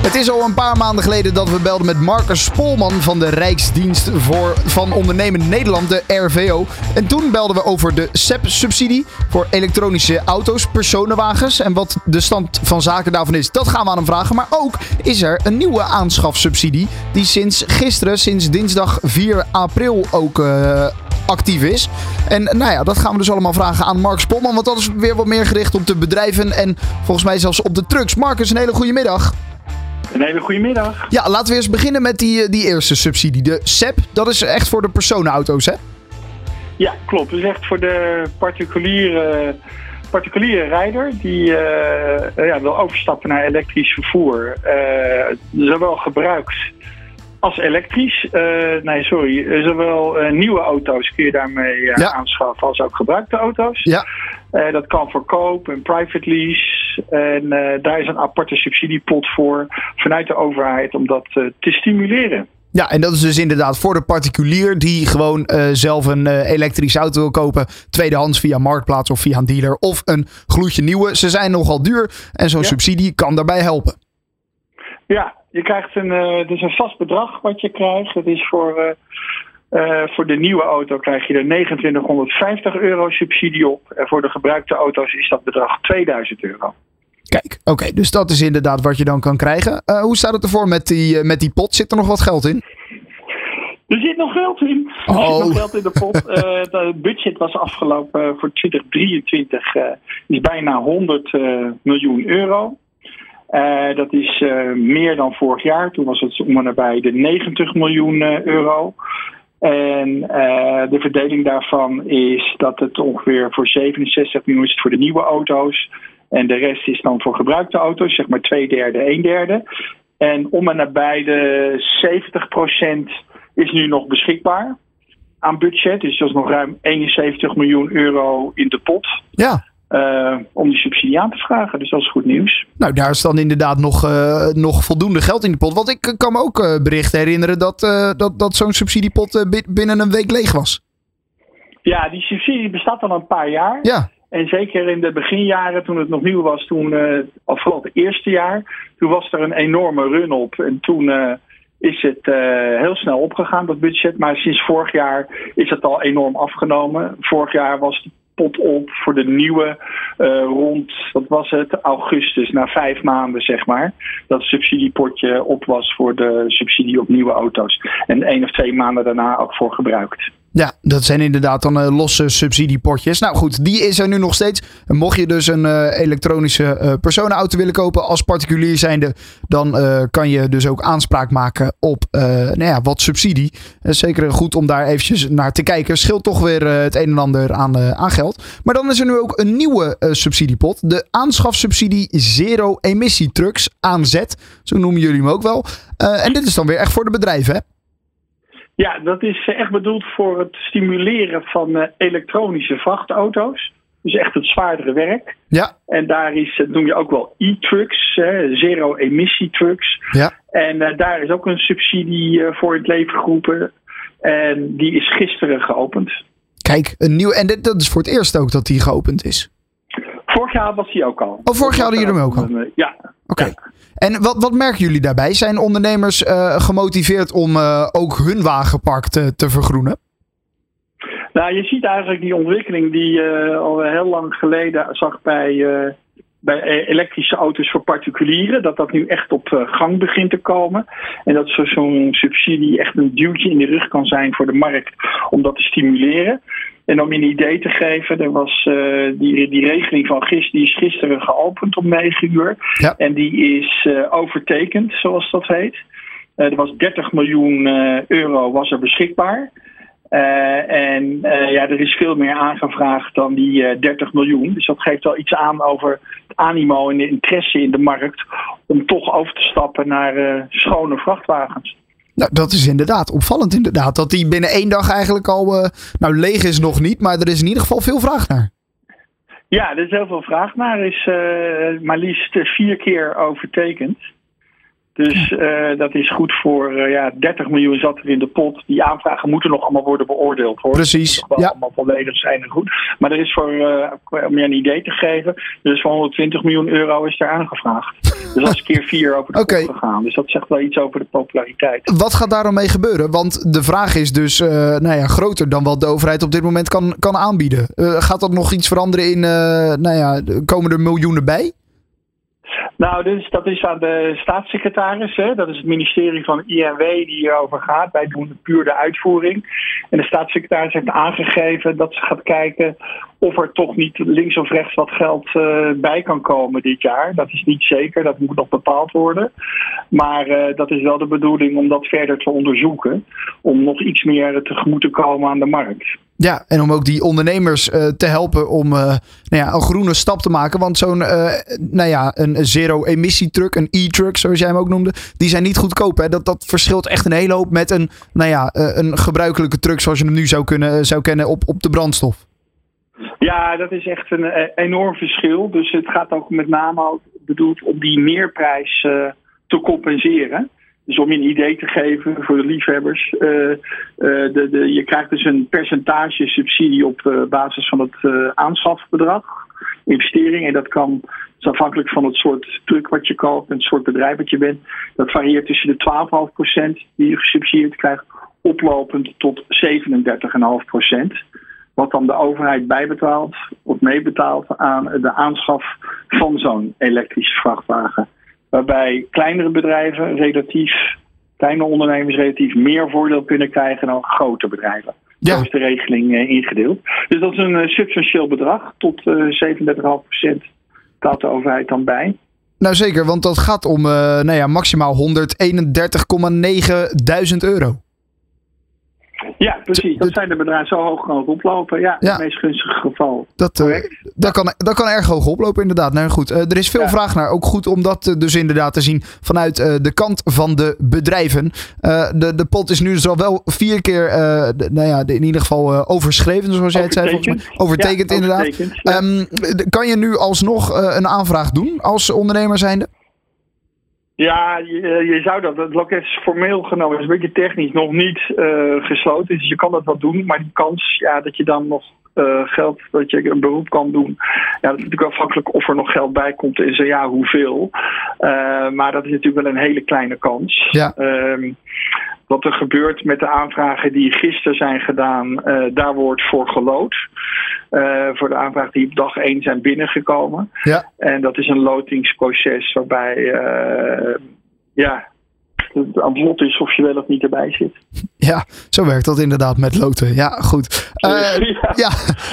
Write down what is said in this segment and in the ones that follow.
Het is al een paar maanden geleden dat we belden met Marcus Spolman van de Rijksdienst voor, van Ondernemend Nederland, de RVO. En toen belden we over de SEP-subsidie voor elektronische auto's, personenwagens. En wat de stand van zaken daarvan is, dat gaan we aan hem vragen. Maar ook is er een nieuwe aanschafsubsidie die sinds gisteren, sinds dinsdag 4 april ook uh, actief is. En nou ja, dat gaan we dus allemaal vragen aan Mark Spolman. Want dat is weer wat meer gericht op de bedrijven en volgens mij zelfs op de trucks. Marcus, een hele goede middag. Een hele goede middag. Ja, laten we eens beginnen met die, die eerste subsidie. De SEP, dat is echt voor de personenauto's, hè? Ja, klopt. Dat is echt voor de particuliere, particuliere rijder die uh, ja, wil overstappen naar elektrisch vervoer. Uh, zowel gebruikt als elektrisch. Uh, nee, sorry. Zowel nieuwe auto's kun je daarmee ja. aanschaffen als ook gebruikte auto's. Ja. Dat kan voor koop en private lease. En uh, daar is een aparte subsidiepot voor vanuit de overheid om dat uh, te stimuleren. Ja, en dat is dus inderdaad voor de particulier die gewoon zelf een elektrische auto wil kopen. Tweedehands via Marktplaats of via een dealer. Of een gloedje nieuwe. Ze zijn nogal duur en zo'n ja. subsidie kan daarbij helpen. Ja, je krijgt een, het is een vast bedrag wat je krijgt. Het is voor uh, voor de nieuwe auto krijg je er 2950 euro subsidie op. En voor de gebruikte auto's is dat bedrag 2000 euro. Kijk, oké, okay, dus dat is inderdaad wat je dan kan krijgen. Uh, hoe staat het ervoor met die, uh, met die pot? Zit er nog wat geld in? Er zit nog geld in. Er oh. zit nog geld in de pot. het budget was afgelopen voor 2023 is bijna 100 miljoen euro. dat is meer dan vorig jaar. Toen was het om en nabij de 90 miljoen euro. En de verdeling daarvan is dat het ongeveer voor 67 miljoen is voor de nieuwe auto's. En de rest is dan voor gebruikte auto's, zeg maar twee derde, een derde. En om en nabij de 70% is nu nog beschikbaar aan budget. Dus dat is nog ruim 71 miljoen euro in de pot. Ja. Uh, om die subsidie aan te vragen. Dus dat is goed nieuws. Nou, daar is dan inderdaad nog, uh, nog voldoende geld in de pot. Want ik kan me ook uh, berichten herinneren dat, dat, dat zo'n subsidiepot binnen een week leeg was. Ja, die subsidie bestaat al een paar jaar. Ja. En zeker in de beginjaren, toen het nog nieuw was, toen, of vooral het eerste jaar, toen was er een enorme run op. En toen is het heel snel opgegaan, dat budget. Maar sinds vorig jaar is het al enorm afgenomen. Vorig jaar was de pot op voor de nieuwe uh, rond, wat was het, augustus, na vijf maanden zeg maar. Dat subsidiepotje op was voor de subsidie op nieuwe auto's. En één of twee maanden daarna ook voor gebruikt. Ja, dat zijn inderdaad dan uh, losse subsidiepotjes. Nou goed, die is er nu nog steeds. Mocht je dus een uh, elektronische uh, personenauto willen kopen als particulier zijnde, dan kan je dus ook aanspraak maken op nou ja, wat subsidie. zeker goed om daar eventjes naar te kijken. Scheelt toch weer het een en ander aan, aan geld. Maar dan is er nu ook een nieuwe subsidiepot. De aanschafsubsidie Zero Emissie Trucks, ANZ. Zo noemen jullie hem ook wel. en dit is dan weer echt voor de bedrijven, hè? Ja, dat is echt bedoeld voor het stimuleren van uh, elektronische vrachtauto's. Dus echt het zwaardere werk. Ja. En daar is, dat noem je ook wel e-trucks, zero-emissie trucks. Ja. En uh, daar is ook een subsidie voor in het leven geroepen. En die is gisteren geopend. Kijk, een nieuw. En dit, dat is voor het eerst ook dat die geopend is. Vorig jaar was die ook al. Oh, vorig jaar hadden jullie hem ook al? Ja. Oké. Ja. En wat, wat merken jullie daarbij? Zijn ondernemers uh, gemotiveerd om uh, ook hun wagenpark te, te vergroenen? Nou, je ziet eigenlijk die ontwikkeling die je uh, al heel lang geleden zag bij, bij elektrische auto's voor particulieren. Dat dat nu echt op gang begint te komen. En dat zo'n subsidie echt een duwtje in de rug kan zijn voor de markt om dat te stimuleren. En om je een idee te geven, er was uh, die, die regeling van gisteren, die is gisteren geopend om 9 uur. Ja. En die is uh, overtekend, zoals dat heet. Uh, er was 30 miljoen euro was er beschikbaar. En ja, er is veel meer aangevraagd dan die 30 miljoen. Dus dat geeft wel iets aan over het animo en de interesse in de markt om toch over te stappen naar schone vrachtwagens. Nou, dat is inderdaad opvallend inderdaad. Dat die binnen één dag eigenlijk al... Nou, leeg is nog niet, maar er is in ieder geval veel vraag naar. Ja, er is heel veel vraag naar. Er is maar liefst vier keer overtekend. Dus uh, dat is goed voor uh, ja, 30 miljoen zat er in de pot. Die aanvragen moeten nog allemaal worden beoordeeld hoor. Precies. Wel ja. allemaal volledig zijn en goed. Maar er is voor, uh, om je een idee te geven, dus voor 120 miljoen euro is er aangevraagd. Dus dat is keer vier over de okay. kop gegaan. Dus dat zegt wel iets over de populariteit. Wat gaat daarom mee gebeuren? Want de vraag is dus nou ja, groter dan wat de overheid op dit moment kan, kan aanbieden. gaat dat nog iets veranderen in, nou ja, komen er miljoenen bij? Nou, dus dat is aan de staatssecretaris. Hè? Dat is het ministerie van INW die hierover gaat. Wij doen puur de uitvoering. En de staatssecretaris heeft aangegeven dat ze gaat kijken of er toch niet links of rechts wat geld uh, bij kan komen dit jaar. Dat is niet zeker, dat moet nog bepaald worden. Maar uh, dat is wel de bedoeling om dat verder te onderzoeken. Om nog iets meer tegemoet te komen aan de markt. Ja, en om ook die ondernemers uh, te helpen om nou ja, een groene stap te maken. Want zo'n nou ja, een zero-emissietruck, een e-truck zoals jij hem ook noemde, die zijn niet goedkoop. Hè? Dat, dat verschilt echt een hele hoop met een, nou ja, een gebruikelijke truck zoals je hem nu zou, kunnen, zou kennen op, op de brandstof. Ja, dat is echt een enorm verschil. Dus het gaat ook met name ook bedoeld om die meerprijs te compenseren. Dus om je een idee te geven voor de liefhebbers. Uh, de, de, je krijgt dus een percentage subsidie op basis van het aanschafbedrag, investering. En dat kan, afhankelijk van het soort truck wat je koopt en het soort bedrijf wat je bent. Dat varieert tussen de 12,5% die je gesubsidieerd krijgt, oplopend tot 37,5% wat dan de overheid bijbetaalt of meebetaalt aan de aanschaf van zo'n elektrische vrachtwagen. Waarbij kleinere bedrijven relatief, kleine ondernemers relatief meer voordeel kunnen krijgen dan grote bedrijven. Ja. Zo is de regeling uh, ingedeeld. Dus dat is een uh, substantieel bedrag. Tot uh, 37,5% betaalt de overheid dan bij. Nou zeker, want dat gaat om nou ja, maximaal 131,9 duizend euro. Ja, precies. Dat zijn de bedrijven zo hoog kan het oplopen. Ja, Ja. het meest gunstige geval. Dat, uh, Correct. dat, kan, dat kan erg hoog oplopen, inderdaad. Nou goed, uh, er is veel Ja. vraag naar. Ook goed om dat uh, dus inderdaad te zien vanuit de kant van de bedrijven. De, de pot is nu dus al wel vier keer, de- nou ja, de- in ieder geval overschreven, zoals jij het zei. Volgens mij. Overtekend. Ja, inderdaad. overtekend. Ehm, kan je nu alsnog een aanvraag doen als ondernemer zijnde? Ja, je, je zou dat. Het loket is formeel genomen, is een beetje technisch nog niet eh, gesloten. Dus je kan dat wel doen, maar die kans ja, dat je dan nog eh, geld, dat je een beroep kan doen, ja, dat is natuurlijk afhankelijk of er nog geld bij komt en zo ja, hoeveel. Eh, maar dat is natuurlijk wel een hele kleine kans. Ja. Ehm, wat er gebeurt met de aanvragen die gisteren zijn gedaan, daar wordt voor gelood. Eh, voor de aanvragen die op dag 1 zijn binnengekomen. Ja. En dat is een lotingsproces waarbij eh, ja, het aan het lot is of je wel of niet erbij zit. Ja, zo werkt dat inderdaad met loten. Ja, goed. Uh, ja. ja,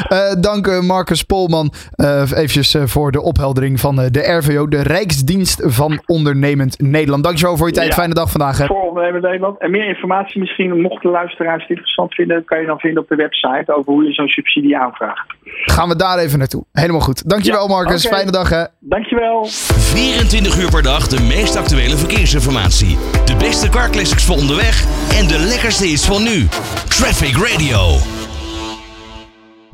uh, dank uh, Marcus Polman uh, eventjes voor de opheldering van de RVO, de Rijksdienst van Ondernemend Nederland. Dankjewel voor je tijd. Ja. Fijne dag vandaag. Hè. Voor Ondernemend Nederland. En meer informatie misschien, mochten luisteraars het interessant vinden, kan je dan vinden op de website over hoe je zo'n subsidie aanvraagt. Gaan we daar even naartoe. Helemaal goed. Dankjewel Ja, Marcus. Fijne dag hè. Dankjewel. 24 uur per dag de meest actuele verkeersinformatie. De beste car classics voor onderweg en de lekkerste hits van nu. Traffic Radio.